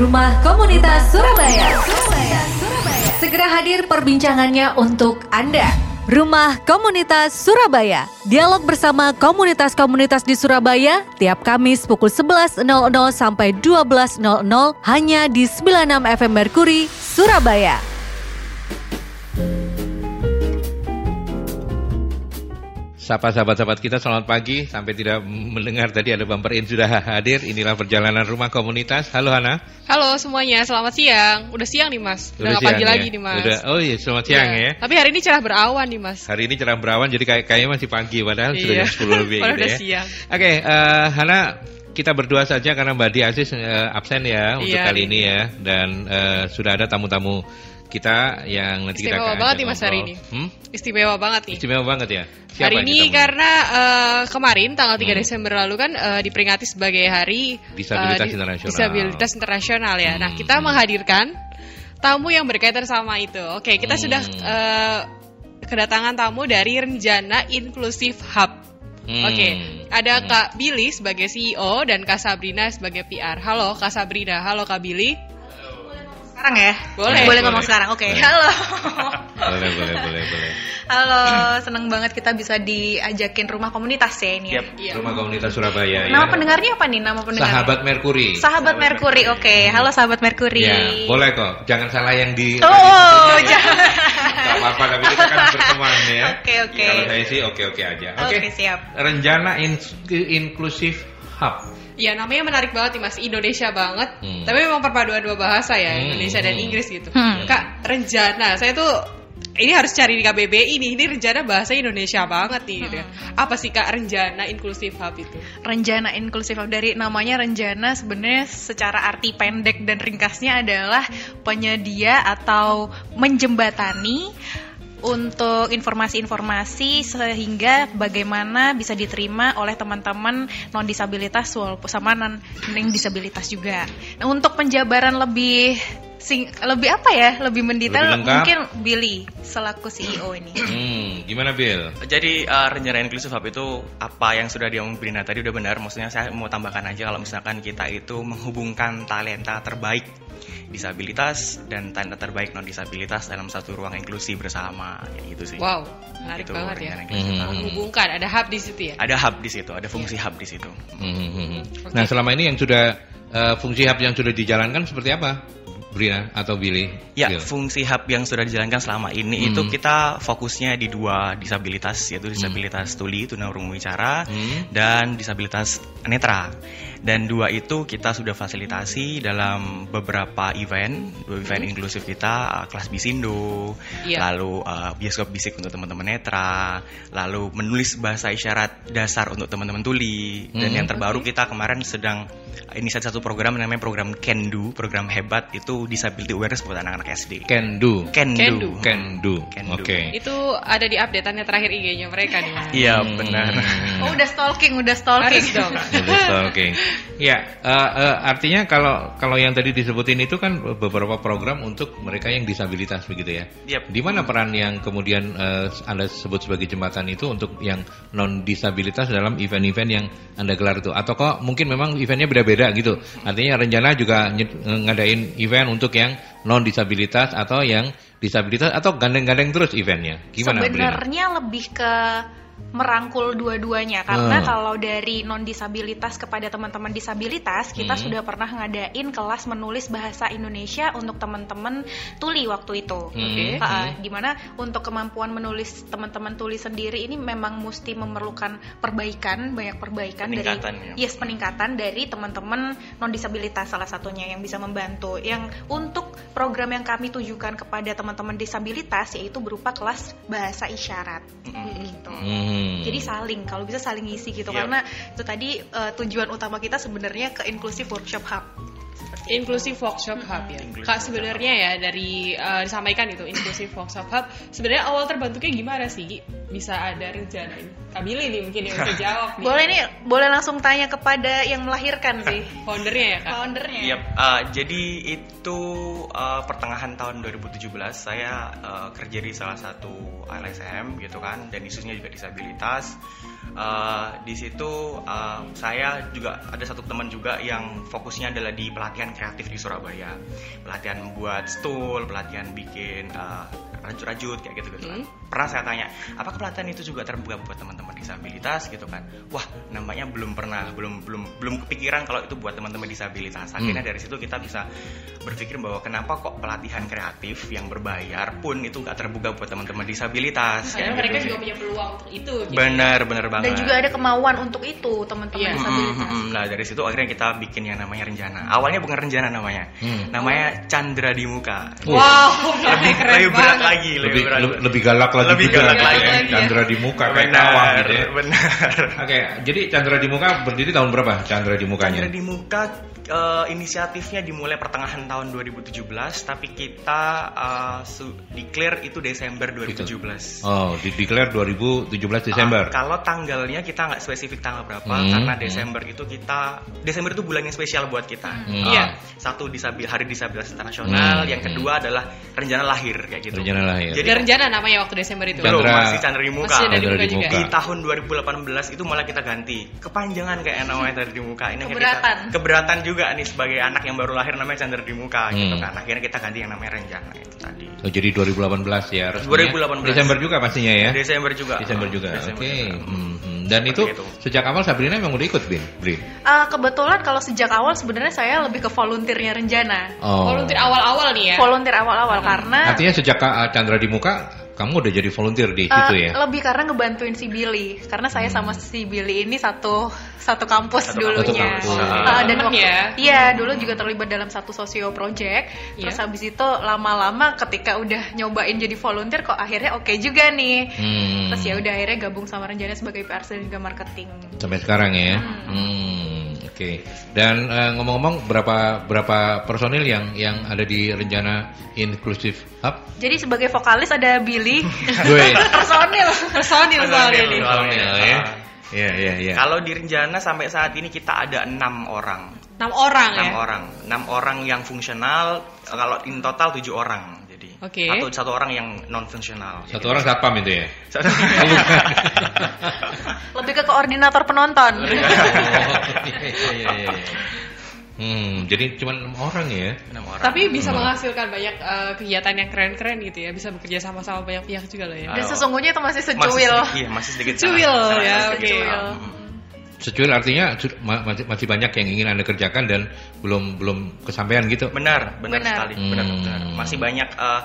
Rumah Komunitas Surabaya. Surabaya. Surabaya. Segera hadir perbincangannya untuk Anda. Rumah Komunitas Surabaya. Dialog bersama komunitas-komunitas di Surabaya tiap Kamis pukul 11.00 sampai 12.00 hanya di 96 FM Merkuri, Surabaya. Sapa sahabat-sahabat kita selamat pagi. Sampai tidak mendengar tadi ada bumper in sudah hadir. Inilah perjalanan rumah komunitas. Halo Hana. Halo semuanya, selamat siang. Udah siang nih mas, udah, Udah pagi siang lagi ya? nih mas. Udah, Oh iya selamat siang Iya. ya. Tapi hari ini cerah berawan nih mas. Hari ini cerah berawan jadi kayak kayaknya masih pagi Padahal sudah Iya. jam 10 lebih Padahal gitu udah ya. siang. Oke eh, Hana kita berdua saja karena Mbak Di Aziz eh, absen ya untuk Iya, kali hari ini ya. Dan eh, sudah ada tamu-tamu kita yang nanti kita Istimewa akan banget nih, Mas, hari ini. Hmm? Istimewa banget nih Istimewa banget ya Siapa Hari ini kita karena eh, kemarin tanggal 3 Hmm. Desember lalu kan eh, diperingati sebagai hari Disabilitas eh, di- Internasional. Disabilitas internasional ya. Nah Hmm, kita hmm. menghadirkan tamu yang berkaitan sama itu. Oke kita Hmm. sudah eh, kedatangan tamu dari Renjana Inclusive Hub. Hmm. Oke, ada Hmm. Kak Billy sebagai CEO dan Kak Sabrina sebagai PR. Halo Kak Sabrina, halo Kak Billy. Sekarang ya? Boleh. Boleh ngomong Boleh. sekarang. Oke. Boleh. Halo. Boleh boleh boleh boleh Halo, seneng banget kita bisa diajakin rumah komunitas ya ini ya. Iya. Rumah komunitas Surabaya Nama ya. pendengarnya apa nih? Nama pendengarnya? Sahabat Merkuri. Sahabat Merkuri. Oke, halo sahabat Merkuri. Ya, boleh kok. Jangan salah yang di Oh, jangan. Gak apa-apa, tapi kita kan berteman ya. Oke, oke. Kalau saya sih oke-oke aja. Oke. Oke, siap. Renjana in Inclusive Hub. Ya namanya menarik banget nih mas, Indonesia banget. Hmm. Tapi memang perpaduan dua bahasa ya, Hmm. Indonesia dan Hmm. Inggris gitu. Hmm. Kak Renjana, saya tuh ini harus cari di KBBI nih. Ini Renjana bahasa Indonesia banget nih. Gitu. Hmm. Apa sih Kak Renjana Inclusive Hub itu? Renjana inklusif dari namanya Renjana sebenarnya secara arti pendek dan ringkasnya adalah penyedia atau menjembatani untuk informasi-informasi sehingga bagaimana bisa diterima oleh teman-teman non disabilitas sama non disabilitas juga. Nah, untuk penjabaran lebih sing, lebih apa ya? Lebih mendetail Lebih lengkap. mungkin Billy selaku CEO ini. Hmm, gimana Bill? Jadi uh, rencana inklusif hub itu apa yang sudah diomong Brina tadi udah benar. Maksudnya saya mau tambahkan aja kalau misalkan kita itu menghubungkan talenta terbaik disabilitas dan talenta terbaik non disabilitas dalam satu ruang inklusi bersama kayak gitu sih. Wow, menarik Itu banget ya. Hmm. Menghubungkan, ada hub di situ ya. Ada hub di situ, ada fungsi hub di situ. Hmm, hmm, hmm. Nah, selama ini yang sudah eh, fungsi hub yang sudah dijalankan seperti apa? Brina atau Billy? Ya, Bill? fungsi hub yang sudah dijalankan selama ini Hmm. itu kita fokusnya di dua disabilitas yaitu disabilitas tuli tunarungu wicara Hmm. dan disabilitas netra. Dan dua itu kita sudah fasilitasi dalam beberapa event, dua event Hmm. inklusif kita, uh, kelas bisindo, Iya. lalu uh, bioskop bisik untuk teman-teman netra, lalu menulis bahasa isyarat dasar untuk teman-teman tuli. Dan Hmm. yang terbaru kita kemarin sedang inisiasi satu program namanya program Can Do, program hebat itu disability awareness buat anak-anak SD. Can do. Can, Can Do. do. Can do. Oke. Itu ada di updateannya terakhir IG-nya mereka nih. Iya, Hmm. benar. Oh, udah stalking, udah stalking. Harus dong. Udah stalking. Ya, eh, eh, artinya kalau kalau yang tadi disebutin itu kan beberapa program untuk mereka yang disabilitas begitu ya. Yap. Di mana peran yang kemudian eh, Anda sebut sebagai jembatan itu untuk yang non disabilitas dalam event-event yang Anda gelar itu? Atau kok mungkin memang eventnya beda-beda gitu? Artinya rencana juga nyet- ngadain event untuk yang non disabilitas atau yang disabilitas atau gandeng-gandeng terus eventnya? Gimana? Sebenarnya lebih ke merangkul dua-duanya karena Hmm. kalau dari non disabilitas kepada teman-teman disabilitas kita Hmm. sudah pernah ngadain kelas menulis bahasa Indonesia untuk teman-teman tuli waktu itu. Hmm. Oke. Ha, di mana untuk kemampuan menulis teman-teman tuli sendiri ini memang mesti memerlukan perbaikan banyak perbaikan Peningkatan, dari ya. yes peningkatan dari teman-teman non disabilitas salah satunya yang bisa membantu yang untuk program yang kami tujukan kepada teman-teman disabilitas yaitu berupa kelas bahasa isyarat gitu. Hmm. Jadi saling kalau bisa saling ngisi gitu Iya. karena itu tadi eh, tujuan utama kita sebenarnya ke inklusif workshop hub. Inclusive Workshop Hub ya. Inclusive Kak sebenarnya ya dari eh, disampaikan itu Inclusive Workshop Hub sebenarnya awal terbentuknya gimana sih? Bisa ada rencana ini? Kak Billy nih mungkin yang bisa jawab nih. Boleh nih, boleh langsung tanya kepada yang melahirkan sih. Foundernya ya kak? Foundernya. Yap, uh, jadi itu uh, pertengahan tahun 2017 saya uh, kerja di salah satu LSM gitu kan dan isunya juga disabilitas. Uh, di situ uh, saya juga ada satu teman juga yang fokusnya adalah di pelatihan kreatif di Surabaya, pelatihan membuat stool, pelatihan bikin uh, rajut-rajut kayak gitu gitu kan. Hmm. Pernah saya tanya, apakah pelatihan itu juga terbuka buat teman-teman disabilitas gitu kan? Wah, namanya belum pernah, belum belum belum kepikiran kalau itu buat teman-teman disabilitas. Akhirnya dari situ kita bisa berpikir bahwa kenapa kok pelatihan kreatif yang berbayar pun itu nggak terbuka buat teman-teman disabilitas. Karena mereka gitu juga sih. punya peluang untuk itu. gitu. Benar, benar banget. Dan juga ada kemauan untuk itu teman-teman Iya. disabilitas. Mm, mm, mm. Nah dari situ akhirnya kita bikin yang namanya rencana. Awalnya bukan rencana namanya, Hmm. namanya Chandra di muka. Wow, lebih, keren lebih berat banget. lagi, lebih, lebih berat. lebih, lebih galak lagi Lebih juga galak lagi. Chandra di muka kayak benar, kawah gitu ya. benar. Oke, jadi Chandra di muka berdiri tahun berapa? Chandra di mukanya. Chandra di muka eh, inisiatifnya dimulai pertengahan tahun 2017, tapi kita eh, su- declare itu Desember 2017. Oh, di declare 2017 Desember. Ah, kalau tanggalnya kita nggak spesifik tanggal berapa, Hmm, karena hmm. Desember itu kita Desember itu bulan yang spesial buat kita. Hmm. Ah, Iya. Satu disabil Hari Disabilitas Internasional, Hmm, yang kedua adalah rencana lahir kayak gitu. Rencana lahir. Jadi Ada rencana namanya waktu Desember itu. belum Chandra- masih Chandra di muka. Masih ada di Chandra muka di juga. muka. Di tahun 2018 itu malah kita ganti kepanjangan kayak namanya di muka ini Keberatan. kita, keberatan juga nih sebagai anak yang baru lahir namanya Chandra di muka gitu Hmm. kan akhirnya kita ganti yang namanya rencana itu tadi Oh, jadi 2018 ya. resminya. 2018. Desember juga pastinya ya. Desember juga Desember juga. Oke. Desember juga. Hmm, hmm. Dan Seperti itu, itu. sejak awal Sabrina memang udah ikut, Bin? Brin? Eh, kebetulan kalau sejak awal sebenarnya saya lebih ke volunteernya Renjana. Oh. Volunteer awal-awal nih ya. Volunteer awal-awal karena Artinya sejak uh, Chandra di muka, kamu udah jadi volunteer di eh, situ ya? lebih karena ngebantuin si Billy karena saya sama si Billy ini satu satu kampus Satu dulunya. kampus. Ah. dan waktu ya. iya dulu juga terlibat dalam satu sosio project. Terus Iya. habis itu lama-lama ketika udah nyobain jadi volunteer kok akhirnya oke juga nih. Hmm. Terus ya udah akhirnya gabung sama Renjana sebagai PR dan juga marketing. Sampai sekarang ya. Hmm, Oke. Dan uh, ngomong-ngomong berapa berapa personil yang yang ada di rencana Inclusive Hub? Jadi sebagai vokalis ada Billy. Gue. Personil. Personil soalnya nih. Personil ya. Iya iya iya. Kalau di rencana sampai saat ini kita ada enam orang, 6 orang enam ya. orang, enam orang yang fungsional. Kalau in total tujuh orang, Oke. atau satu orang yang non fungsional. Satu orang satpam itu ya. Lebih ke koordinator penonton. Oh, iya, iya, iya, iya. Hmm, jadi cuma enam orang ya. enam orang. Tapi bisa Hmm. menghasilkan banyak eh, kegiatan yang keren-keren gitu ya. Bisa bekerja sama sama banyak pihak juga loh ya. Dan sesungguhnya itu masih masih secuil. sedikit, iya masih sedikit Secuil, ya, oke. Hmm. Secuil artinya masih, masih banyak yang ingin anda kerjakan dan belum belum kesampaian gitu. Benar, benar, Benar. sekali, benar, Hmm. benar. Masih banyak eh,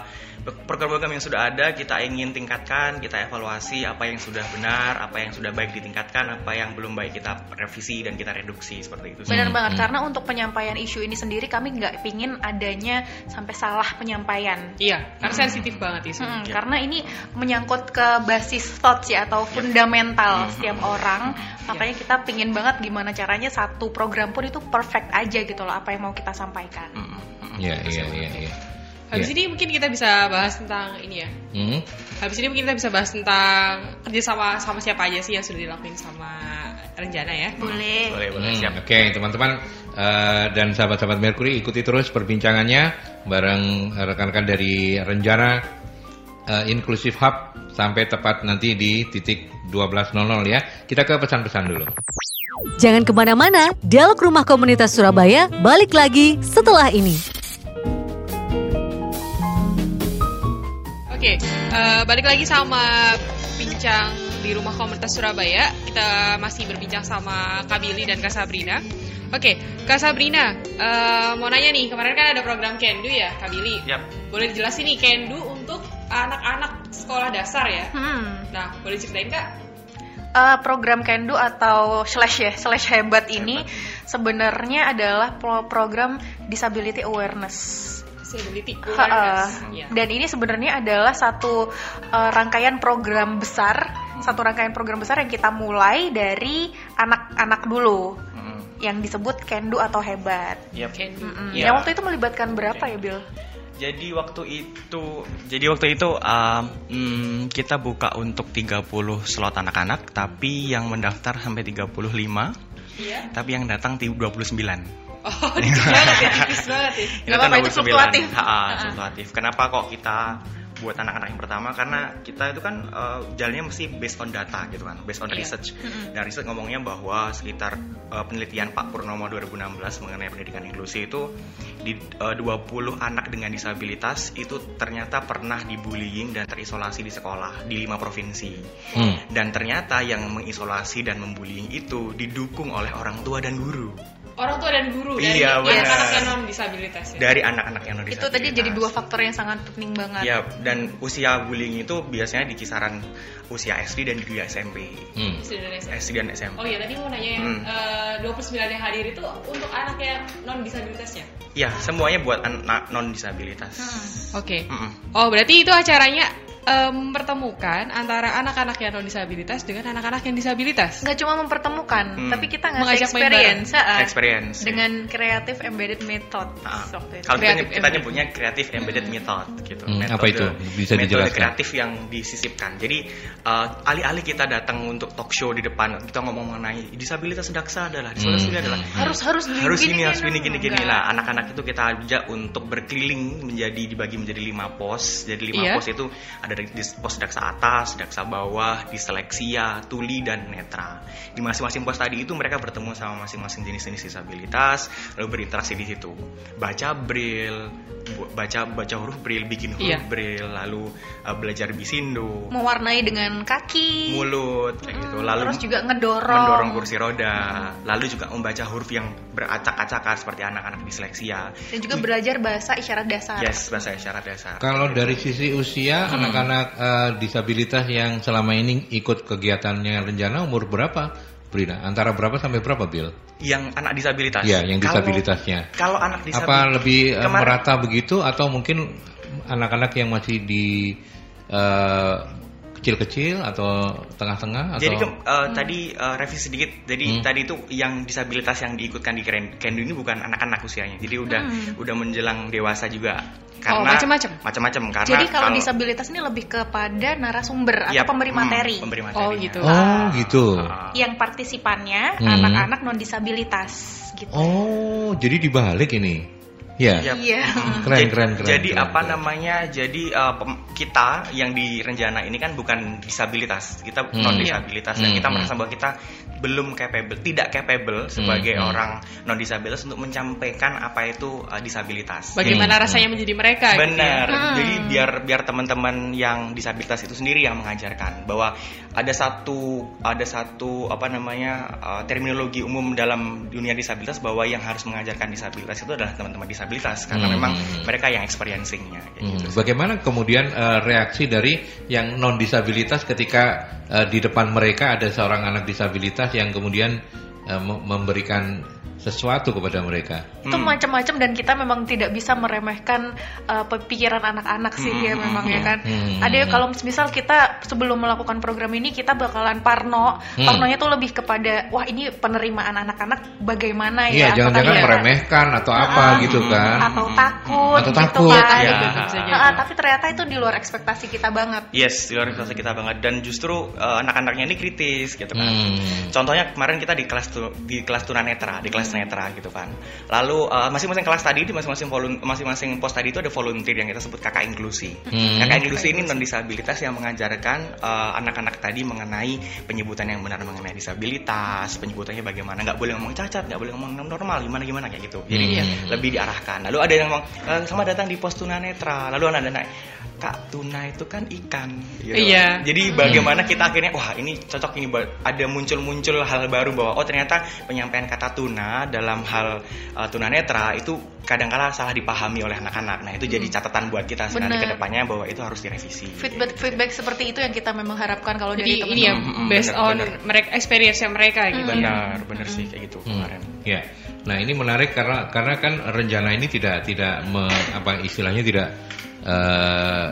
program-program yang sudah ada kita ingin tingkatkan, kita evaluasi apa yang sudah benar, apa yang sudah baik ditingkatkan, apa yang belum baik kita revisi dan kita reduksi seperti itu. sih. Benar Hmm, banget hmm. karena untuk penyampaian isu ini sendiri kami nggak pingin adanya sampai salah penyampaian. Iya, karena sensitif banget isu. Mm, Ya. Karena ini menyangkut ke basis thoughts ya atau fundamental Hmm, setiap hmm, orang. Makanya kita pingin banget gimana caranya satu program pun itu perfect aja gitu loh apa yang mau kita sampaikan. Mm, mm, mm. Iya iya iya. iya. Habis Iya. ini mungkin kita bisa bahas tentang ini ya. Hmm. Habis ini mungkin kita bisa bahas tentang kerja sama sama siapa aja sih yang sudah dilakuin sama Renjana ya. Boleh. Boleh, boleh, Hmm, siap. Oke, teman-teman eh, dan sahabat-sahabat Mercury ikuti terus perbincangannya bareng rekan-rekan dari Renjana eh, Inclusive Hub sampai tepat nanti di titik 12.00 ya. Kita ke pesan-pesan dulu. Jangan ke mana-mana, Dialog Rumah Komunitas Surabaya balik lagi setelah ini. Oke, eh, balik lagi sama bincang di rumah komunitas Surabaya. Kita masih berbincang sama Kak Billy dan Kak Sabrina. Oke, Kak Sabrina, eh, mau nanya nih, kemarin kan ada program Kendu ya, Kak Billy. Yap. Boleh dijelasin nih Kendu untuk anak-anak sekolah dasar ya? Hmm. Nah, boleh ceritain Kak? Eh, program Kendu atau slash ya slash hebat ini sebenarnya adalah pro- program disability awareness. Ha-ha. awareness. Ya. Dan ini sebenarnya adalah satu uh, rangkaian program besar, satu rangkaian program besar yang kita mulai dari anak-anak dulu Mm, yang disebut Kendu atau hebat. Yap. Kendu. Mm-mm. Iya. Yang waktu itu melibatkan berapa ya, Bill? Jadi waktu itu, jadi waktu itu um, hmm, kita buka untuk 30 slot anak-anak, tapi yang mendaftar sampai 35, Iya. tapi yang datang ti- 29. Oh, banget ya, tipis banget ya. Apa-apa, itu fluktuatif. Ha, fluktuatif. Kenapa kok kita buat anak-anak yang pertama? Karena kita itu kan eh, jalannya mesti based on data gitu kan, based on Iya. research. Dan research ngomongnya bahwa sekitar eh, penelitian Pak Purnomo 2016 mengenai pendidikan inklusi itu di eh, 20 anak dengan disabilitas itu ternyata pernah dibullying dan terisolasi di sekolah di lima provinsi. Hmm. Dan ternyata yang mengisolasi dan membullying itu didukung oleh orang tua dan guru. Orang tua dan guru dari Iya, benar. anak-anak yang non disabilitas ya. Dari anak-anak yang non Itu tadi jadi dua faktor yang sangat penting banget. Ya, dan usia bullying itu biasanya di kisaran usia SD dan juga SMP. Hmm. SD dan SMP. SD dan SMP. Oh iya tadi mau nanya yang Hmm. eh, 29 yang hadir itu untuk anak yang non disabilitasnya. Ya, semuanya buat anak non disabilitas. Oke. Mm-mm. Oh berarti itu acaranya eh, mempertemukan antara anak-anak yang non disabilitas dengan anak-anak yang disabilitas. Nggak cuma mempertemukan, Hmm. tapi kita ngasih Mengajak experience, ah, Experience. dengan creative embedded method. Itu. Kalau kita, Creative kita embedded. nyebutnya creative embedded method gitu. Hmm, Metode- apa itu? Bisa metode dijelaskan? kreatif yang disisipkan. Jadi uh, alih-alih kita datang untuk talk show di depan, kita ngomong mengenai disabilitas sedaksa adalah disabilitas Hmm, adalah hmm, harus harus gini, harus gini, ini harus gini gini gini lah anak-anak itu kita ajak untuk berkeliling menjadi dibagi menjadi lima pos jadi lima Iya. pos itu ada di di pos daksa atas daksa bawah diseleksia tuli dan netra di masing-masing pos tadi itu mereka bertemu sama masing-masing jenis-jenis disabilitas lalu berinteraksi di situ baca braille bu- baca baca huruf braille bikin huruf Iya. braille lalu uh, belajar bisindo mewarnai dengan kaki. mulut kayak gitu lalu Terus juga ngedorong. mendorong kursi roda, lalu juga membaca huruf yang beracak-acakan seperti anak-anak disleksia. Dan juga belajar bahasa isyarat dasar. Yes, bahasa isyarat dasar. Kalau dari sisi usia anak-anak eh, disabilitas yang selama ini ikut kegiatannya rencana umur berapa? Brina, antara berapa sampai berapa, Bill? Yang anak disabilitas. Iya, yang Kalau- disabilitasnya. Kalau anak disabilitas. Apa lebih eh, merata begitu atau mungkin anak-anak yang masih di eh, kecil-kecil atau tengah-tengah atau Jadi ke- eh, tadi eh, revisi sedikit. Jadi Hmm. tadi itu yang disabilitas yang diikutkan di Ken- Kendu ini bukan anak-anak usianya. Jadi udah Hmm. udah menjelang dewasa juga. Oh, Karena macam-macam. Macam-macam karena Jadi kalau disabilitas ini lebih kepada narasumber Iya, atau pemberi hmm, materi. pemberi Oh, materinya. gitu. Oh, gitu. Ah. Yang partisipannya Hmm. anak-anak non disabilitas gitu. Oh, jadi dibalik ini. Ya. Yap. Iya. Keren, Jadi- keren, keren. Jadi keren, apa keren. namanya? Jadi uh, pem- kita yang di Renjana ini kan bukan disabilitas, kita Hmm. non disabilitas dan Hmm, kita hmm. merasa bahwa kita belum capable, tidak capable sebagai hmm. orang non disabilitas untuk menyampaikan apa itu uh, disabilitas. Bagaimana Hmm, rasanya menjadi mereka? gitu ya? Benar. Hmm. Jadi biar biar teman-teman yang disabilitas itu sendiri yang mengajarkan bahwa ada satu ada satu apa namanya uh, terminologi umum dalam dunia disabilitas bahwa yang harus mengajarkan disabilitas itu adalah teman-teman disabilitas karena Hmm. memang mereka yang experiencingnya. Hmm, gitu. Bagaimana kemudian eh, reaksi dari yang non disabilitas ketika eh, di depan mereka ada seorang anak disabilitas yang kemudian eh, mem- memberikan sesuatu kepada mereka? itu Hmm. macam-macam dan kita memang tidak bisa meremehkan uh, pikiran anak-anak sih Hmm, ya hmm, memang hmm, ya kan hmm, ada hmm. kalau misal kita sebelum melakukan program ini kita bakalan parno Hmm. parnonya tuh lebih kepada wah ini penerimaan anak-anak bagaimana Iya, ya jangan-jangan Apakah dia- meremehkan atau apa Ah, gitu kan? atau takut Atau gitu takut, kan ya. Bisa jadi. Ah, tapi ternyata itu di luar ekspektasi kita banget Yes, di luar ekspektasi kita banget dan justru uh, anak-anaknya ini kritis gitu kan. Hmm. Contohnya kemarin kita di kelas tu, di kelas tunanetra, di kelas netra gitu kan. Lalu uh, masing-masing kelas tadi di masing-masing masing-masing pos tadi itu ada volunteer yang kita sebut kakak inklusi. Hmm. Kakak inklusi ini non disabilitas yang mengajarkan uh, anak-anak tadi mengenai penyebutan yang benar mengenai disabilitas, penyebutannya bagaimana, nggak boleh ngomong cacat, nggak boleh ngomong normal, gimana gimana kayak gitu. Jadi Hmm. ya, lebih diarahkan. Lalu ada yang ngomong "Eh, sama datang di pos tunanetra. Lalu anak-anak Kak, tuna itu kan ikan. gitu. Iya. Jadi bagaimana kita akhirnya wah ini cocok ini ada muncul-muncul hal baru bahwa oh ternyata penyampaian kata tuna dalam hal uh, tunanetra itu kadang-kala salah dipahami oleh anak-anak. Nah, itu jadi catatan buat kita nanti Benar. ke depannya bahwa itu harus direvisi. feedback feedback seperti itu yang kita memang harapkan kalau dari Jadi ini ya Hmm, based benar, on benar. mereka experience mereka gitu. ya. Benar, benar sih kayak gitu Hmm, kemarin. Ya, nah ini menarik karena karena kan rencana ini tidak tidak me- apa istilahnya tidak eh,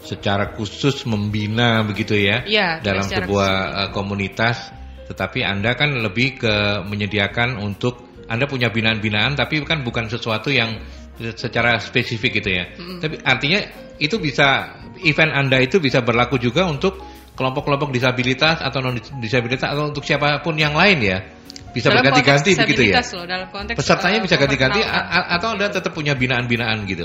secara khusus membina begitu ya Iya, dalam sebuah eh, komunitas, tetapi anda kan lebih ke menyediakan untuk anda punya binaan-binaan tapi kan bukan sesuatu yang secara spesifik gitu ya. Tapi artinya itu bisa event Anda itu bisa berlaku juga untuk kelompok-kelompok disabilitas atau non disabilitas atau untuk siapa pun yang lain ya. Bisa berganti-ganti begitu ya. loh, dalam konteks, Pesertanya uh, bisa ganti-ganti atau Anda tetap punya binaan-binaan gitu.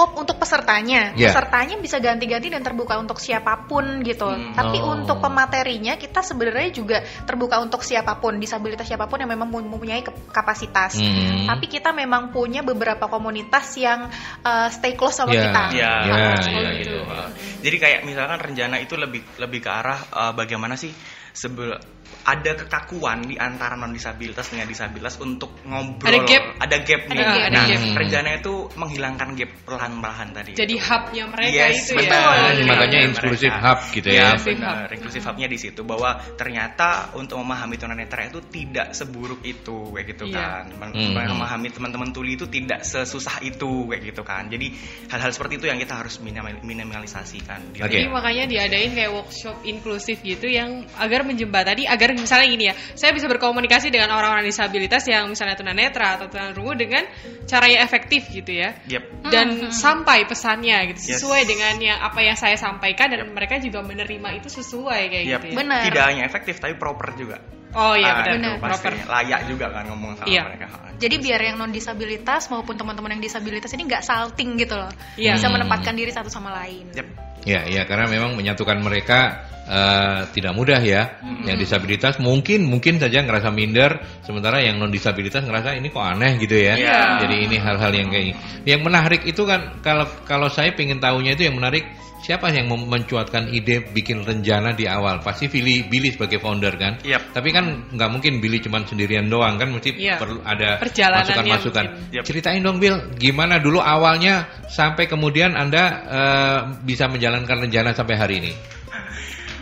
Oh, untuk pesertanya, Ya. pesertanya bisa ganti-ganti dan terbuka untuk siapa pun gitu. Hmm. Tapi Oh. untuk pematerinya kita sebenarnya juga terbuka untuk siapa pun, disabilitas siapa pun yang memang mempunyai kapasitas. Hmm. Tapi kita memang punya beberapa komunitas yang uh, stay close sama Ya. kita. Ya, Ya, seperti ya, itu. ya. Jadi kayak misalkan rencana itu lebih lebih ke arah uh, bagaimana sih sebel ada kekakuan di antara non disabilitas dengan disabilitas untuk ngobrol. Ada gap. Ada gap nih. Ada gap. Nah, Ada gap. rencana itu menghilangkan gap perlahan-lahan tadi. Jadi hubnya mereka Yes, itu betul. ya. Hmm, makanya mereka. hub gitu ya. Ya, benar. Inclusive hubnya di situ bahwa ternyata untuk memahami tunanetra itu tidak seburuk itu kayak gitu Iya. kan. Men- Hmm. Memahami teman-teman tuli itu tidak sesusah itu kayak gitu kan. Jadi hal-hal seperti itu yang kita harus minimal- minimalisasikan. Oke. Jadi makanya diadain kayak workshop inklusif gitu yang agar menjembatani agar misalnya gini ya, saya bisa berkomunikasi dengan orang-orang disabilitas yang misalnya tunanetra atau tunarungu dengan cara yang efektif gitu ya. Yep. Dan sampai pesannya gitu Yes. sesuai dengan yang apa yang saya sampaikan dan mereka juga menerima itu sesuai kayak Yep. gitu ya. Benar. Tidak hanya efektif tapi proper juga. Oh iya Ah, benar, proper. layak juga kan ngomong sama Iya. mereka. Jadi biar yang non disabilitas maupun teman-teman yang disabilitas ini nggak salting gitu loh, Iya. bisa Hmm. menempatkan diri satu sama lain. Yep. Ya, ya karena memang menyatukan mereka eh, tidak mudah ya. Yang disabilitas mungkin mungkin saja ngerasa minder, sementara yang non disabilitas ngerasa ini kok aneh gitu ya. Iya. Jadi ini hal-hal yang kayak yang menarik itu kan kalau kalau saya pengen tahunya itu yang menarik siapa yang mencuatkan ide bikin rencana di awal? Pasti Billy Billy sebagai founder kan. Yep. Tapi kan nggak mungkin Billy cuman sendirian doang kan mesti Iya. perlu ada masukan-masukan. Yep. Ceritain dong Bill, gimana dulu awalnya sampai kemudian Anda eh, bisa menjalankan rencana sampai hari ini?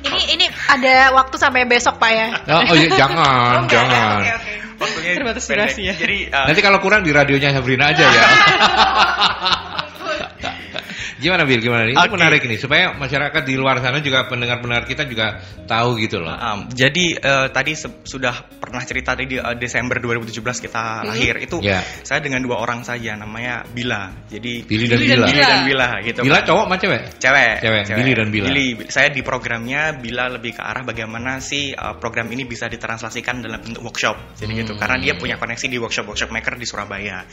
Ini ini ada waktu sampai besok pak ya. Oh, oh iya, jangan, Oh, enggak, jangan. Oke oke. Waktunya Terbatas durasi ya. Jadi uh, Nanti kalau kurang di radionya Sabrina aja ya. gimana Bill, gimana? Ini Oke. menarik nih supaya masyarakat di luar sana juga pendengar-pendengar kita juga tahu gitu loh. Um, jadi eh, tadi sudah pernah cerita tadi eh, Desember 2017 kita lahir itu Ya. saya dengan dua orang saja namanya Bila. Jadi Billy dan Billy dan Bila. Billy dan Bila gitu. Bila kan. cowok sama cewek? Cewek, Cewek, Billy dan Bila. Billy. Saya di programnya Bila lebih ke arah bagaimana sih uh, program ini bisa ditranslasikan dalam bentuk workshop. Jadi gitu. Hmm. Karena dia punya koneksi di workshop-workshop maker di Surabaya.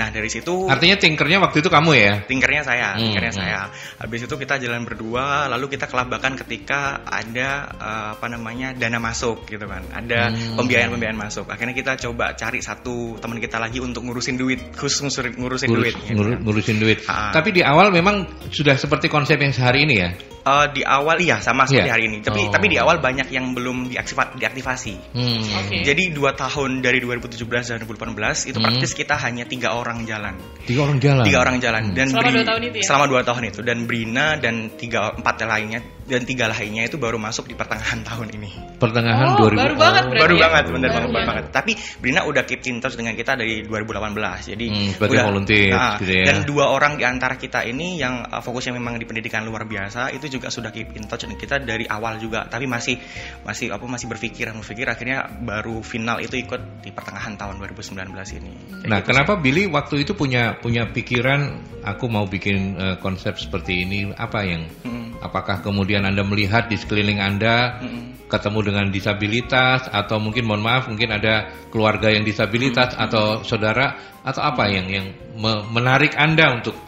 Nah, dari situ Artinya tinkernya waktu itu kamu ya? Tinkernya saya, Hmm, tinkernya hmm. saya. Habis itu kita jalan berdua, lalu kita kelabakan ketika ada eh, apa namanya dana masuk gitu kan, ada Hmm. pembiayaan-pembiayaan masuk. Akhirnya kita coba cari satu teman kita lagi untuk ngurusin duit, khusus ngurusin, ngurusin Ngurus- duit. gitu kan. ngurusin duit. Ah. Tapi di awal memang sudah seperti konsep yang sehari ini ya? Eh, di awal iya sama seperti Iya. hari ini, tapi Oh. tapi di awal banyak yang belum diaktiva- diaktifasi. Hmm. Oke. Jadi dua tahun dari 2017 dan 2018 itu Hmm. praktis kita hanya tiga orang jalan. Tiga orang jalan. tiga orang jalan dan Selama Bri- dua tahun itu ya? selama dua tahun itu dan Brina dan tiga empat lainnya dan tiga lainnya itu baru masuk di pertengahan tahun ini Pertengahan Oh, 2000. baru banget berarti baru ya? banget bener Baru banget, baru banget. tapi Brina udah keep in touch dengan kita dari 2018 jadi Hmm, sebagai volunteer Nah, gitu ya. dan dua orang di antara kita ini yang uh, fokusnya memang di pendidikan luar biasa itu juga sudah keep in touch dengan kita dari awal juga tapi masih masih apa masih berpikir berpikir akhirnya baru final itu ikut di pertengahan tahun 2019 ini Kayak Nah, gitu kenapa Billy waktu itu punya punya pikiran aku mau bikin eh, konsep seperti ini? Apa yang sih. Apakah kemudian Anda melihat di sekeliling Anda Mm-mm. ketemu dengan disabilitas atau mungkin mohon maaf mungkin ada keluarga yang disabilitas atau saudara atau apa yang yang me- menarik Anda untuk.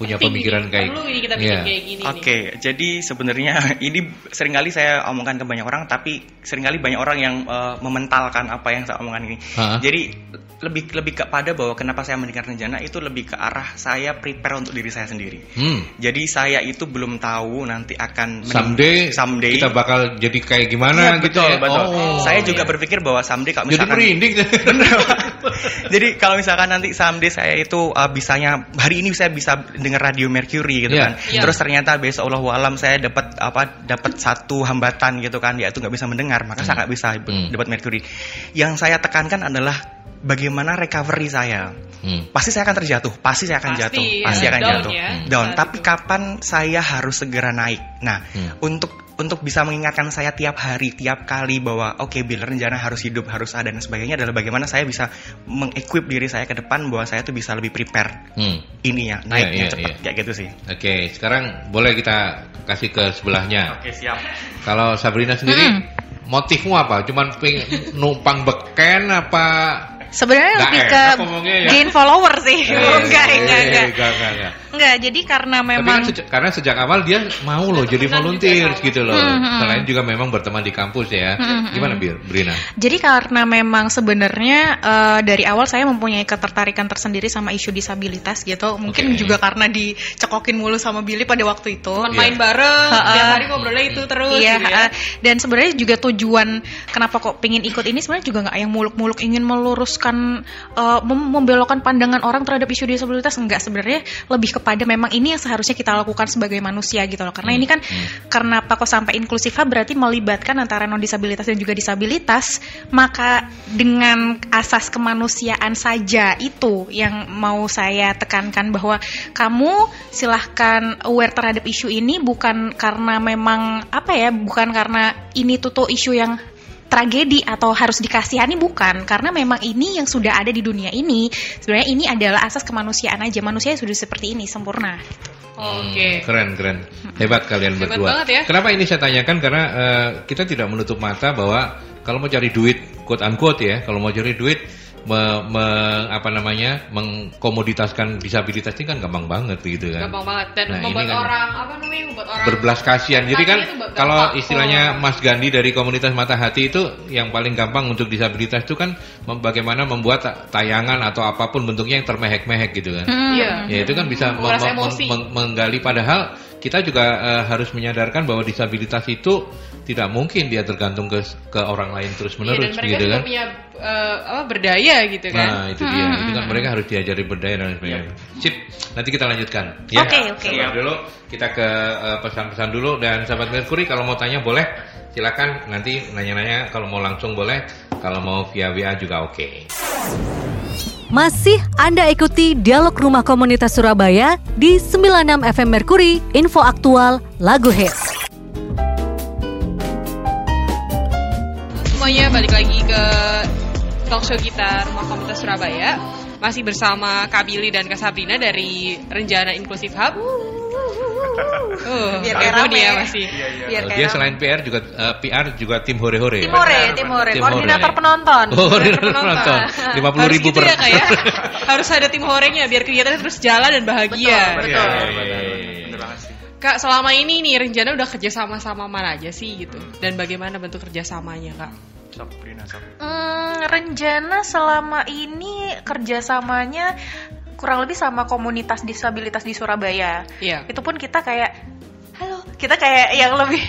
Punya Penting pemikiran ini, kayak perlu ini kita bikin Iya. kayak gini Oke, jadi sebenarnya ini sering kali saya omongkan ke banyak orang, tapi sering kali banyak orang yang eh, mementalkan apa yang saya omongkan ini. Hah? Jadi lebih lebih kepada bahwa kenapa saya mendirikan rencana itu lebih ke arah saya prepare untuk diri saya sendiri. Hmm. Jadi saya itu belum tahu nanti akan Someday, someday kita bakal jadi kayak gimana Iya, gitu betul, ya. betul. Oh, saya juga iya. berpikir bahwa someday kalau jadi misalkan merinding. Jadi kalau misalkan nanti someday saya itu uh, bisanya hari ini saya bisa dengar radio Mercury gitu Iya. kan. Iya. Terus ternyata besok Allah alam saya dapat apa dapat satu hambatan gitu kan yaitu nggak bisa mendengar, maka saya nggak bisa Hmm. dapat Mercury. Yang saya tekankan adalah bagaimana recovery saya. Hmm. Pasti saya akan terjatuh, pasti saya akan Pasti, jatuh, ya. pasti akan Down jatuh. ya, Down. saat Tapi kapan saya harus segera naik? Nah, Hmm. untuk untuk bisa mengingatkan saya tiap hari, tiap kali bahwa oke Bill rencana harus hidup, harus ada dan sebagainya adalah bagaimana saya bisa mengequip diri saya ke depan bahwa saya tuh bisa lebih prepare Hmm. ini ya naiknya iya, cepat iya. kayak gitu sih. Oke, sekarang boleh kita kasih ke sebelahnya. Oke siap. Kalau Sabrina sendiri, Hmm. motifmu apa? Cuman numpang beken apa? Sebenarnya lebih ke ya. gain follower sih. Eh, enggak, enggak, eh, enggak. enggak, enggak, enggak. Jadi karena Tapi memang kan sejak, karena sejak awal dia mau loh jadi volunteer juga gitu loh. Hmm, hmm. Selain juga memang berteman di kampus ya. Hmm, Gimana Bir, Brina? Jadi karena memang sebenarnya eh, dari awal saya mempunyai ketertarikan tersendiri sama isu disabilitas gitu. Mungkin Oke. juga karena dicekokin mulu sama Billy pada waktu itu. Teman Iya. main bareng, Ha-ha. tiap hari ngobrolnya itu terus Iya, gitu ya. eh, dan sebenarnya juga tujuan kenapa kok pengen ikut ini sebenarnya juga nggak yang muluk-muluk ingin meluruskan mem- membelokkan pandangan orang terhadap isu disabilitas enggak sebenarnya lebih kepada memang ini yang seharusnya kita lakukan sebagai manusia gitu loh karena Hmm, ini kan hmm. kenapa kok sampai inklusif hub berarti melibatkan antara non disabilitas dan juga disabilitas maka dengan asas kemanusiaan saja itu yang mau saya tekankan bahwa kamu silahkan aware terhadap isu ini bukan karena memang apa ya bukan karena ini tuh tuh isu yang tragedi atau harus dikasihani bukan karena memang ini yang sudah ada di dunia ini sebenarnya ini adalah asas kemanusiaan aja manusia sudah seperti ini sempurna Oke. Hmm, keren keren. Hebat kalian Hebat berdua. banget ya. Kenapa ini saya tanyakan karena eh, kita tidak menutup mata bahwa kalau mau cari duit quote unquote ya, kalau mau cari duit me- me- apa namanya mengkomoditaskan disabilitas ini kan gampang banget begitu kan. Gampang banget dan Nah, membuat kan orang apa namanya membuat orang berbelas kasihan. Jadi kan kalau istilahnya Oh. Mas Gandhi dari komunitas Mata Hati itu yang paling gampang untuk disabilitas itu kan bagaimana membuat ta- tayangan atau apa pun bentuknya yang termehek-mehek gitu kan. Iya. Ya itu kan bisa mem- Menguras mem- meng- menggali padahal kita juga eh, harus menyadarkan bahwa disabilitas itu tidak mungkin dia tergantung ke ke orang lain terus menerus dan mereka gitu kan. punya eh, apa berdaya gitu kan. Nah itu dia, itu kan mereka harus diajari berdaya dan sebagainya. Sip, nanti kita lanjutkan. Oke, oke. Sabar dulu, kita ke eh, pesan-pesan dulu dan sahabat Merkuri kalau mau tanya boleh, silakan nanti nanya-nanya. Kalau mau langsung boleh, kalau mau via WA juga oke. Masih Anda ikuti Dialog Rumah Komunitas Surabaya di 96 FM Merkuri, info aktual, lagu hits. Semuanya balik lagi ke talk show kita Rumah Komunitas Surabaya. Masih bersama Kak Billy dan Kak Sabrina dari Renjana Inclusive Hub. Uh, Biar kayak rame. dia masih. biar Oh, kayak dia rame. selain PR juga eh, PR juga tim hore-hore. tim ya? hore tim hore Tim koordinator hore. penonton Oh, dia Penonton. Lima puluh ribu gitu per. ya, ya? Harus ada tim horenya biar kegiatannya terus jalan dan bahagia. Betul, Iya, betul. iya, iya, iya. Sih. Kak, selama ini nih Renjana udah kerja sama sama mana aja sih gitu? Dan bagaimana bentuk kerjasamanya kak? Sok, Brina. Hmm, Renjana selama ini kerjasamanya kurang lebih sama komunitas disabilitas di Surabaya. Iya. Itu pun kita kayak, kita kayak yang lebih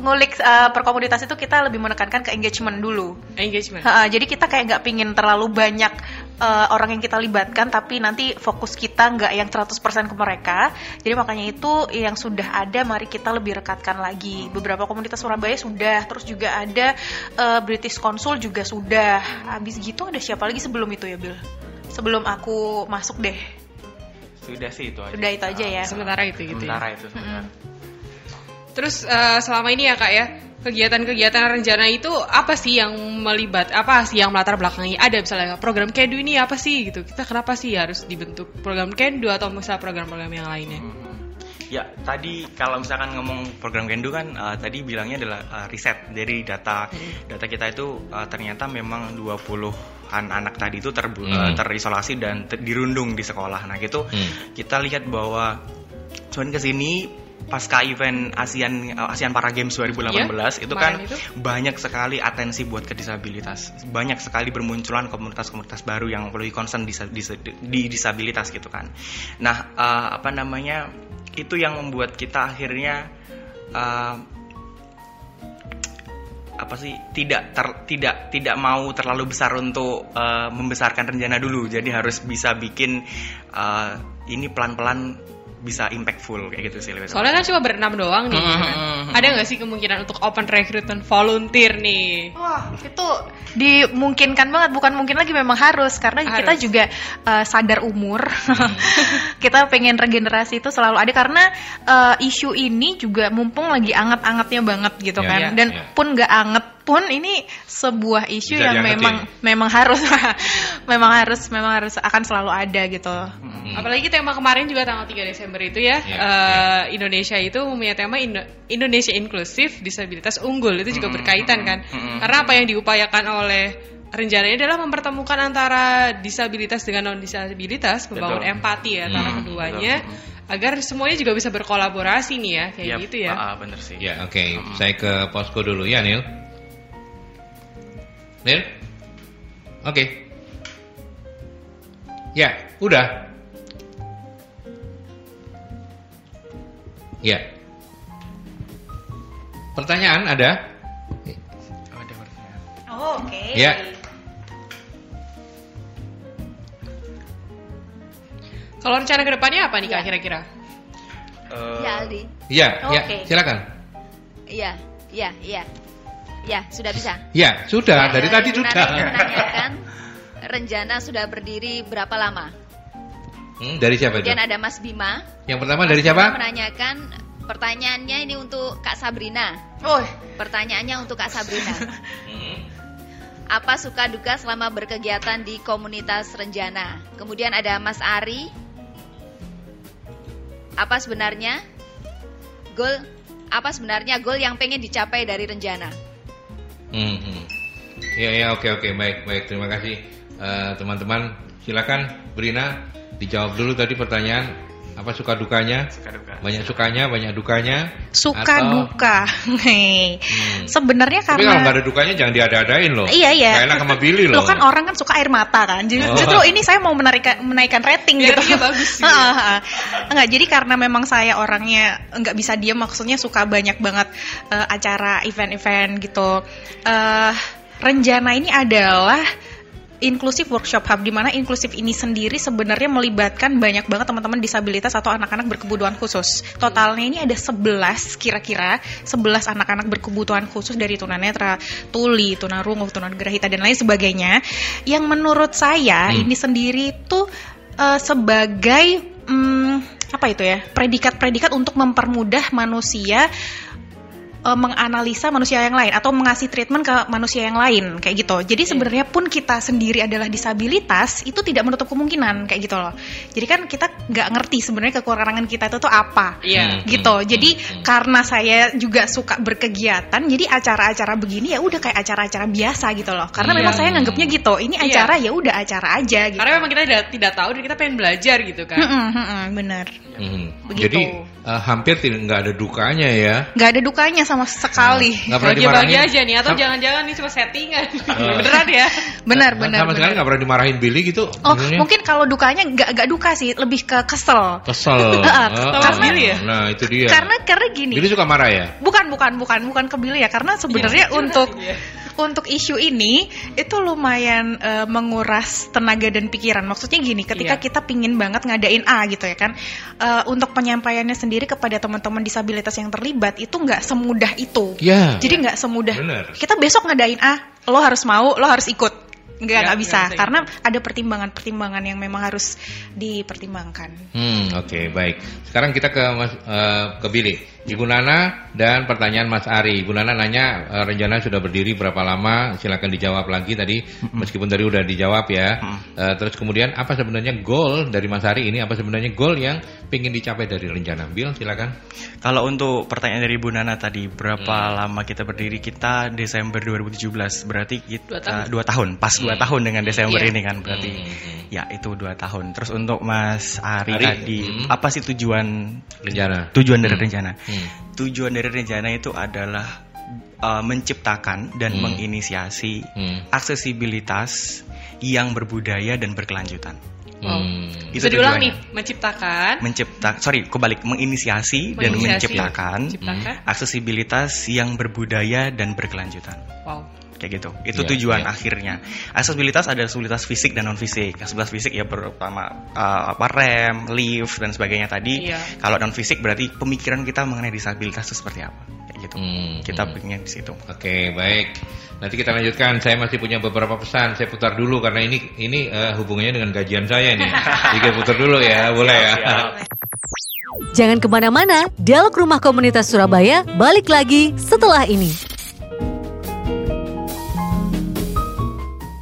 ngulik uh, per komunitas itu kita lebih menekankan ke engagement dulu. Engagement. Ha, jadi kita kayak nggak pingin terlalu banyak uh, orang yang kita libatkan, tapi nanti fokus kita nggak yang 100% ke mereka. Jadi makanya itu yang sudah ada, mari kita lebih rekatkan lagi. Beberapa komunitas Surabaya sudah, terus juga ada uh, British Council juga sudah. Habis gitu ada siapa lagi sebelum itu ya, Bill? Sebelum aku masuk deh. Sudah sih itu aja. Udah itu aja ya. Sementara itu gitu ya. Sementara itu. sementara. Terus eh, selama ini ya kak ya kegiatan-kegiatan rencana itu apa sih yang melibat apa sih yang melatar belakangi? Ada misalnya program Kendu ini apa sih gitu? Kita kenapa sih harus dibentuk program Kendu atau misalnya program-program yang lainnya? Ya, tadi kalau misalkan ngomong program Gendu kan eh, tadi bilangnya adalah eh, riset dari data. Data kita itu eh, ternyata memang 20-an anak tadi itu terbu- Hmm. terisolasi dan ter- dirundung di sekolah. Nah, gitu. Hmm. kita lihat bahwa cuman ke sini pasca event ASEAN eh, ASEAN Para Games 2018 Iya, itu kan itu. banyak sekali atensi buat ke disabilitas. Banyak sekali bermunculan komunitas-komunitas baru yang lebih concern di, di, di disabilitas gitu kan. Nah, eh, apa namanya? Itu yang membuat kita akhirnya eh, apa sih tidak ter- tidak tidak mau terlalu besar untuk eh, membesarkan rencana dulu. Jadi harus bisa bikin eh, ini pelan-pelan bisa impactful kayak gitu sih lebih Soalnya kan cuma berenam doang nih. Hmm, kan. hmm, hmm. Ada nggak sih kemungkinan untuk open recruitment volunteer nih? Wah, itu dimungkinkan banget, bukan mungkin lagi memang harus karena Harus. kita juga uh, sadar umur. kita pengen regenerasi itu selalu ada karena uh, isu ini juga mumpung lagi anget-angetnya banget gitu Ya, kan. ya, Dan ya. pun gak anget pun ini sebuah isu Bisa yang diangetin. memang memang harus memang harus memang harus akan selalu ada gitu. Hmm. Apalagi tema kemarin juga tanggal 3 Desember itu ya, Ya, eh, Indonesia itu mempunyai tema Indo- Indonesia inklusif, disabilitas unggul itu juga Hmm, berkaitan hmm, kan. hmm, Karena apa yang diupayakan oleh rencananya adalah mempertemukan antara disabilitas dengan non disabilitas, membangun Betul. empati ya antara Hmm, keduanya, betul. agar semuanya juga bisa berkolaborasi nih ya, kayak Yap, gitu ya. ah, bener sih. Ya, oke. Saya ke posko dulu ya, Nil. Nil? Oke. Ya, udah. Ya. Pertanyaan ada? Oh, ada pertanyaan. Oh, oke. Ya. Kalau rencana ke depannya apa nih kak Ya. kira-kira? Eh, Ya Aldi. Ya, ya, Oke. silakan. Iya, iya, iya. Ya, sudah bisa. Ya, sudah. Ya, Dari ya, tadi sudah. menanyakan Renjana sudah berdiri berapa lama? Hmm, dari siapa itu? Kemudian ada Mas Bima. Yang pertama dari siapa? Bima menanyakan pertanyaannya ini untuk Kak Sabrina. Oh, Pertanyaannya untuk Kak Sabrina. Hmm. Apa suka duka selama berkegiatan di komunitas Renjana? Kemudian ada Mas Ari. Apa sebenarnya goal apa sebenarnya goal yang pengen dicapai dari Renjana? Hmm. Ya, ya, oke, oke, baik, baik. Terima kasih, Eh, teman-teman. Silakan, Brina, dijawab dulu tadi pertanyaan apa suka dukanya? suka duka. Banyak sukanya, banyak dukanya. suka Atau- duka. Hei. Hmm. Sebenarnya Tapi karena kalau nggak ada dukanya jangan diada-adain loh. Iya iya. Nggak enak sama Billy loh. Lo kan orang kan suka air mata kan. Jadi Oh. justru ini saya mau menaikkan menaikkan rating Biar gitu. bagus gitu. Heeh. Enggak, jadi karena memang saya orangnya nggak bisa diam maksudnya suka banyak banget eh, acara event-event gitu. Eh Renjana ini adalah inklusif workshop hub di mana inklusif ini sendiri sebenarnya melibatkan banyak banget teman-teman disabilitas atau anak-anak berkebutuhan khusus. Totalnya ini ada 11 kira-kira 11 anak-anak berkebutuhan khusus dari tunanetra, tuli, tunarungu, tunagrahita dan lain sebagainya yang menurut saya Hmm. ini sendiri tuh eh, sebagai hmm, apa itu ya? predikat-predikat untuk mempermudah manusia eh, menganalisa manusia yang lain atau mengasih treatment ke manusia yang lain kayak gitu. Jadi sebenarnya pun kita sendiri adalah disabilitas itu tidak menutup kemungkinan kayak gitu loh. Jadi kan kita nggak ngerti sebenarnya kekurangan kita itu tuh apa. Iya. Hmm, Gitu. hmm, Jadi hmm, hmm. karena saya juga suka berkegiatan, jadi acara-acara begini ya udah kayak acara-acara biasa gitu loh. Karena Iya. memang saya nganggapnya gitu. Ini Iya. acara ya udah acara aja gitu. Karena memang kita tidak, tidak tahu dan kita pengen belajar gitu kan. Mm-mm, mm-mm, bener. Hmm. Begitu. Jadi eh, hampir tidak nggak ada dukanya ya. Nggak ada dukanya sama sekali. Nggak pernah dimarahin. aja nih atau jangan-jangan ini cuma settingan. Oh. Beneran ya? Benar, Sama benar, sekali benar. nggak pernah dimarahin Billy gitu. Oh, mungkin kalau dukanya nggak nggak duka sih, lebih ke kesel. kesel. Heeh, Oh, karena- Billy ya. Nah itu dia. Karena karena gini. Billy suka marah ya. Bukan, bukan, bukan, bukan ke Billy ya. Karena sebenarnya Iya, untuk. Untuk isu ini itu lumayan eh, menguras tenaga dan pikiran. Maksudnya gini, ketika Iya. kita pingin banget ngadain A gitu ya kan, eh, untuk penyampaiannya sendiri kepada teman-teman disabilitas yang terlibat itu nggak semudah itu. Ya. Jadi nggak semudah. Bener. Kita besok ngadain A, lo harus mau, lo harus ikut. Nggak, Ya, nggak nggak bisa. Karena ada pertimbangan-pertimbangan yang memang harus dipertimbangkan. Hmm, oke baik. Sekarang kita ke eh, ke Billy. Ibu Nana dan pertanyaan Mas Ari. Ibu Nana nanya eh, rencana sudah berdiri berapa lama? Silakan dijawab lagi tadi. Meskipun tadi udah dijawab ya. Eh, terus kemudian apa sebenarnya goal dari Mas Ari ini? Apa sebenarnya goal yang ingin dicapai dari rencana? Bill silakan. Kalau untuk pertanyaan dari Bu Nana tadi, berapa Hmm. lama kita berdiri? Kita Desember 2017, berarti Dua kita tahun. dua tahun, pas dua Hmm. tahun dengan Desember Iya. ini kan berarti. Hmm, hmm, hmm. Ya itu dua tahun. Terus untuk Mas Ari, Ari, tadi, hmm. apa sih tujuan Rencana. tujuan dari Hmm. rencana? Hmm. Tujuan dari rencana itu adalah uh, menciptakan dan Hmm. menginisiasi Hmm. aksesibilitas yang berbudaya dan berkelanjutan. Hmm. Itu Bisa diulang nih, menciptakan, Mencipta, sorry, kebalik, menginisiasi, dan Menginisiasi. menciptakan menciptakan. aksesibilitas yang berbudaya dan berkelanjutan. Wow. Kayak gitu. Itu Iya, tujuan iya. akhirnya. Aksesibilitas ada aksesibilitas fisik dan non fisik. Aksesibilitas fisik ya pertama uh, apa rem, lift dan sebagainya tadi. Iya. Kalau non fisik berarti pemikiran kita mengenai disabilitas itu seperti apa, kayak gitu. Hmm, Kita hmm. pengen di situ. Oke, baik. Nanti kita lanjutkan. Saya masih punya beberapa pesan. Saya putar dulu karena ini ini eh, hubungannya dengan gajian saya nih. Jadi putar dulu ya, boleh ya. Jangan ke mana-mana, Dialog Rumah Komunitas Surabaya balik lagi setelah ini.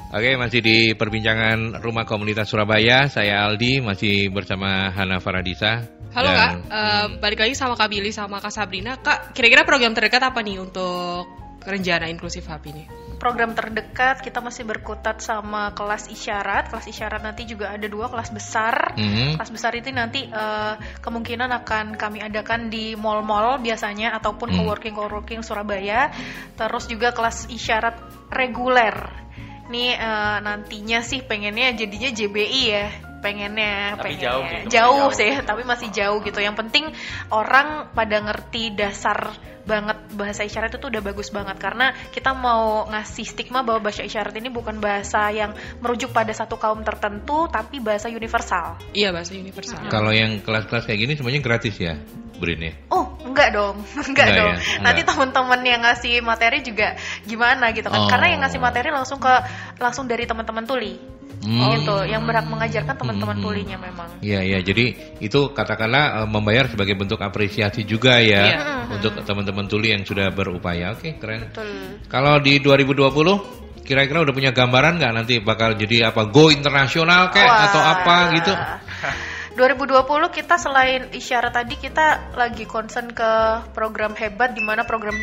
Oke, masih di perbincangan Rumah Komunitas Surabaya. Saya Aldi, masih bersama Hana Faradisa. Halo Dan- Kak, Eh, balik lagi sama Kak Billy sama Kak Sabrina. Kak, kira-kira program terdekat apa nih untuk Renjana Inklusif Hub ini? program terdekat kita masih berkutat sama kelas isyarat kelas isyarat nanti juga ada dua kelas besar Mhm. kelas besar itu nanti eh, kemungkinan akan kami adakan di mall-mall biasanya ataupun Hmm. coworking coworking Surabaya terus juga kelas isyarat reguler nih eh, nantinya sih pengennya jadinya JBI ya pengennya Tapi pengennya jauh gitu, jauh jauh. sih tapi masih jauh gitu yang penting orang pada ngerti dasar banget bahasa isyarat itu udah bagus banget karena kita mau ngasih stigma bahwa bahasa isyarat ini bukan bahasa yang merujuk pada satu kaum tertentu tapi bahasa universal. Iya, bahasa universal. Kalau yang kelas-kelas kayak gini semuanya gratis ya, Brin ya? Oh, enggak dong. Enggak, Enggak dong. ya? Enggak. Nanti teman-teman yang ngasih materi juga gimana gitu kan. Oh. Karena yang ngasih materi langsung ke langsung dari teman-teman tuli. Hmm. Gitu. Yang berhak mengajarkan teman-teman Hmm. tulinya memang. Iya, iya. Jadi itu katakanlah eh, membayar sebagai bentuk apresiasi juga ya Iya. untuk teman-teman tuli yang sudah berupaya. Oke, keren. Betul. Kalau di 2020 kira-kira udah punya gambaran nggak nanti bakal jadi apa go internasional kayak Wah. atau apa gitu? 2020 kita selain isyarat tadi kita lagi concern ke program hebat di mana program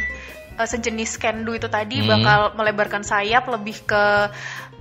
eh, sejenis Kendu itu tadi Hmm. bakal melebarkan sayap lebih ke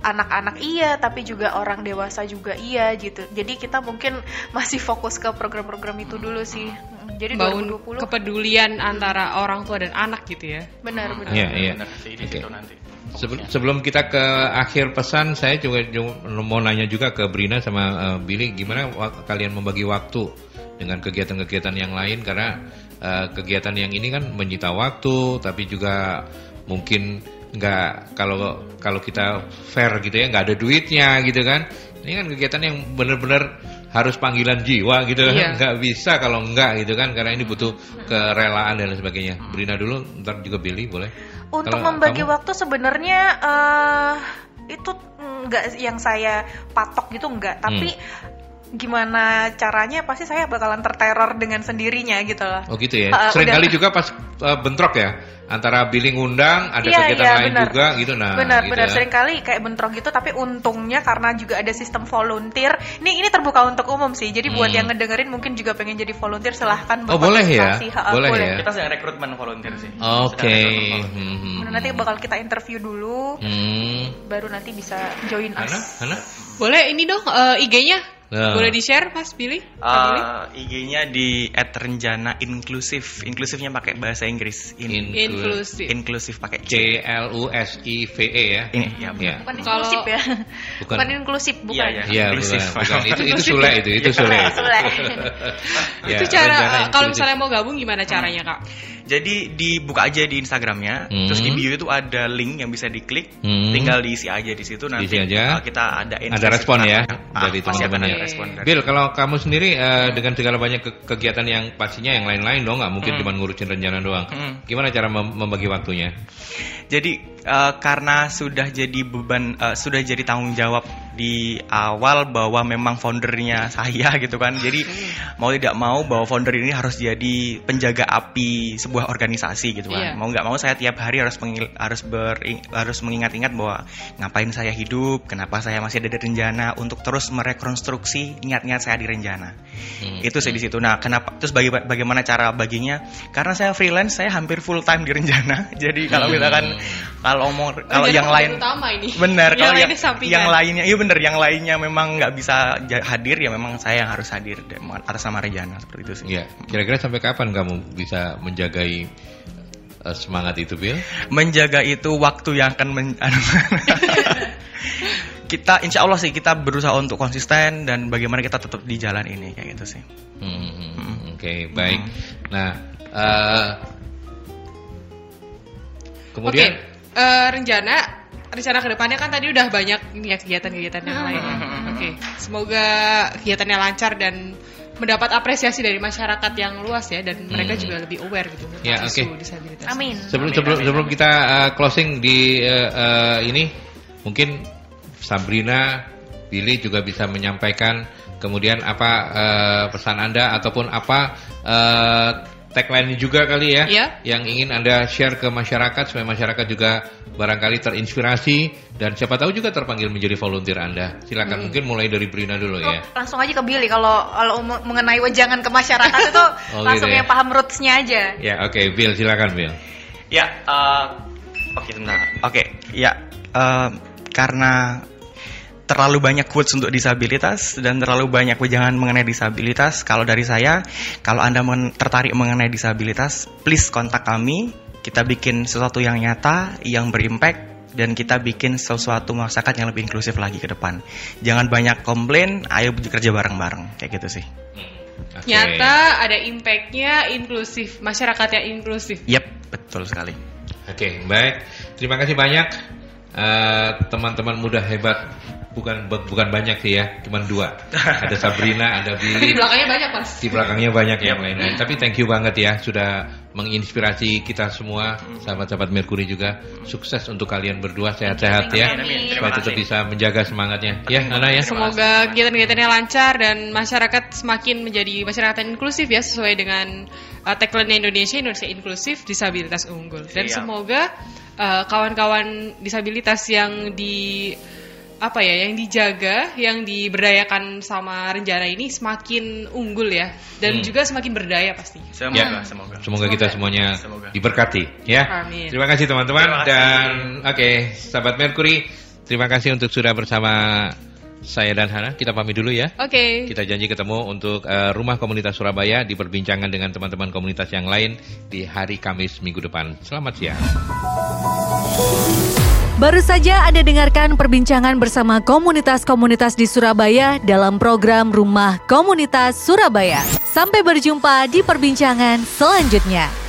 anak-anak iya tapi juga orang dewasa juga iya gitu. Jadi kita mungkin masih fokus ke program-program itu dulu sih. Mm, Jadi Bangun 2020 kepedulian antara orang tua dan anak gitu ya. benar benar. Iya, iya. Benar sih di Oke. situ nanti. Sebel- sebelum kita ke akhir pesan, saya juga ju- mau nanya juga ke Brina sama eh, Billy, gimana kalian membagi waktu dengan kegiatan-kegiatan yang lain karena eh, kegiatan yang ini kan menyita waktu, tapi juga mungkin nggak kalau kalau kita fair gitu ya nggak ada duitnya gitu kan. Ini kan kegiatan yang benar-benar harus panggilan jiwa gitu kan, Iya. nggak bisa kalau nggak gitu kan karena ini butuh kerelaan dan sebagainya. Brina dulu, ntar juga Billy boleh. Untuk Kalau membagi kamu? waktu sebenarnya eh itu enggak yang saya patok gitu enggak, tapi Hmm. Gimana caranya pasti saya bakalan terteror dengan sendirinya gitu loh. Oh gitu ya. Uh, Seringkali udah. juga pas uh, bentrok ya antara billing ngundang, ada Iya, kegiatan iya, lain benar. juga gitu nah. benar, gitu benar ya. sering kali kayak bentrok gitu tapi untungnya karena juga ada sistem volunteer. Ini ini terbuka untuk umum sih. Jadi buat Hmm. yang ngedengerin mungkin juga pengen jadi volunteer silahkan Oh, boleh ya? Ha, Boleh ya? Kita sedang rekrutmen volunteer sih. Oke. Volunteer. Hmm, hmm, Benar, Nanti hmm. bakal kita interview dulu Hmm. baru nanti bisa join Hana, us. Hana? Boleh ini dong eh, IG-nya? Nah. Boleh di-share Mas Billy? Uh, IG-nya di @renjana inklusif. Inklusifnya pakai bahasa Inggris. In, Inklusif. inklusif pakai C. L U S I V E ya. Ini ya. Ya. Bukan Kalau- inklusif ya. Bukan. Bukan, inklusif, bukan. Iya, iya. Iya, Inklusif. bukan, bukan. Itu itu Sule itu, itu. Sule. Ya, itu cara eh, kalau misalnya mau gabung gimana caranya Kak? Jadi dibuka aja di Instagramnya, Hmm. terus di bio itu ada link yang bisa diklik, Hmm. tinggal diisi aja di situ nanti Diisi aja. uh, kita adain Ada respon ya Ah, dari akan teman-teman ada ya. respon dari- Bill, kalau kamu sendiri eh, dengan segala banyak ke- kegiatan yang pastinya yang lain-lain dong, nggak mungkin Hmm. cuma ngurusin rencana doang. Hmm. Gimana cara mem- membagi waktunya? Jadi eh, karena sudah jadi beban, eh, sudah jadi tanggung jawab di awal bahwa memang foundernya saya gitu kan. Jadi mau tidak mau bahwa founder ini harus jadi penjaga api sebuah organisasi gitu kan. Mau nggak mau saya tiap hari harus mengil- harus ber, harus mengingat-ingat bahwa ngapain saya hidup, kenapa saya masih ada di Renjana untuk terus merekonstruksi niat-niat saya di Renjana. Hmm. Itu sih di situ. Nah, kenapa terus baga- bagaimana cara baginya? Karena saya freelance, saya hampir full time di Renjana. Jadi kalau misalkan kalau mau kalau Rencana yang lain utama ini. benar yang kalau yang, lainnya sampingan. yang lainnya iya benar yang lainnya memang nggak bisa hadir ya memang saya yang harus hadir dan atas nama Renjana seperti itu sih. Ya, kira-kira sampai kapan kamu bisa menjagai eh, semangat itu, Bill? Menjaga itu waktu yang akan men- anu, kita insya Allah sih kita berusaha untuk konsisten dan bagaimana kita tetap di jalan ini kayak gitu sih. Hmm, hmm. Oke, baik. Hmm. Nah, eh, kemudian eh, Renjana rencana ke depannya kan tadi udah banyak ya kegiatan-kegiatan yang lain. ya. Oke, semoga kegiatannya lancar dan mendapat apresiasi dari masyarakat yang luas ya dan mereka Hmm. juga lebih aware gitu tentang Ya, isu oke. disabilitas. Amin. Sebelum Amin, sebelum amin, sebelum kita uh, closing di uh, uh, ini mungkin Sabrina, Billy juga bisa menyampaikan kemudian apa uh, pesan Anda ataupun apa uh, tagline juga kali ya Iya. yang ingin Anda share ke masyarakat supaya masyarakat juga barangkali terinspirasi dan siapa tahu juga terpanggil menjadi volunteer Anda. Silakan mungkin mulai dari Brina dulu Oh, ya. langsung aja ke Billy kalau kalau me- mengenai wejangan ke masyarakat itu Oh, langsung gitu ya. yang paham rootsnya aja. Ya, oke, Bill silakan Bill. Ya, eh, oke sebentar. Oke, ya eh, karena terlalu banyak quotes untuk disabilitas dan terlalu banyak wejangan mengenai disabilitas. Kalau dari saya, kalau Anda men- tertarik mengenai disabilitas, please kontak kami. Kita bikin sesuatu yang nyata, yang berimpact, dan kita bikin sesuatu masyarakat yang lebih inklusif lagi ke depan. Jangan banyak komplain, ayo bekerja bareng-bareng, kayak gitu sih. Oke. Nyata ada impactnya inklusif, masyarakatnya inklusif. Yep, betul sekali. Oke, baik. Terima kasih banyak eh, teman-teman muda hebat. Bukan bukan banyak sih ya, cuma dua. Ada Sabrina, ada Tapi di Billy. belakangnya banyak mas. Di belakangnya banyak yang lain-lain. Tapi thank you banget ya sudah menginspirasi kita semua, sahabat-sahabat Merkuri juga. Sukses untuk kalian berdua sehat-sehat ya. Supaya tetap bisa menjaga semangatnya. Ya, Nana ya. Semoga kegiatan-kegiatannya lancar dan masyarakat semakin menjadi masyarakat yang inklusif ya sesuai dengan uh, tagline Indonesia Indonesia inklusif disabilitas unggul dan Siap. semoga uh, kawan-kawan disabilitas yang di apa ya yang dijaga yang diberdayakan sama Renjana ini semakin unggul ya dan Hmm. juga semakin berdaya pastinya. Semoga, Ya. semoga. Semoga kita semuanya Semoga. diberkati ya. Amin. Terima kasih teman-teman dan oke, sahabat Merkuri, terima kasih untuk sudah bersama saya dan Hana. Kita pamit dulu ya. Oke. Kita janji ketemu untuk eh, Rumah Komunitas Surabaya di perbincangan dengan teman-teman komunitas yang lain di hari Kamis minggu depan. Selamat siang. Baru saja Anda dengarkan perbincangan bersama komunitas-komunitas di Surabaya dalam program Rumah Komunitas Surabaya. Sampai berjumpa di perbincangan selanjutnya.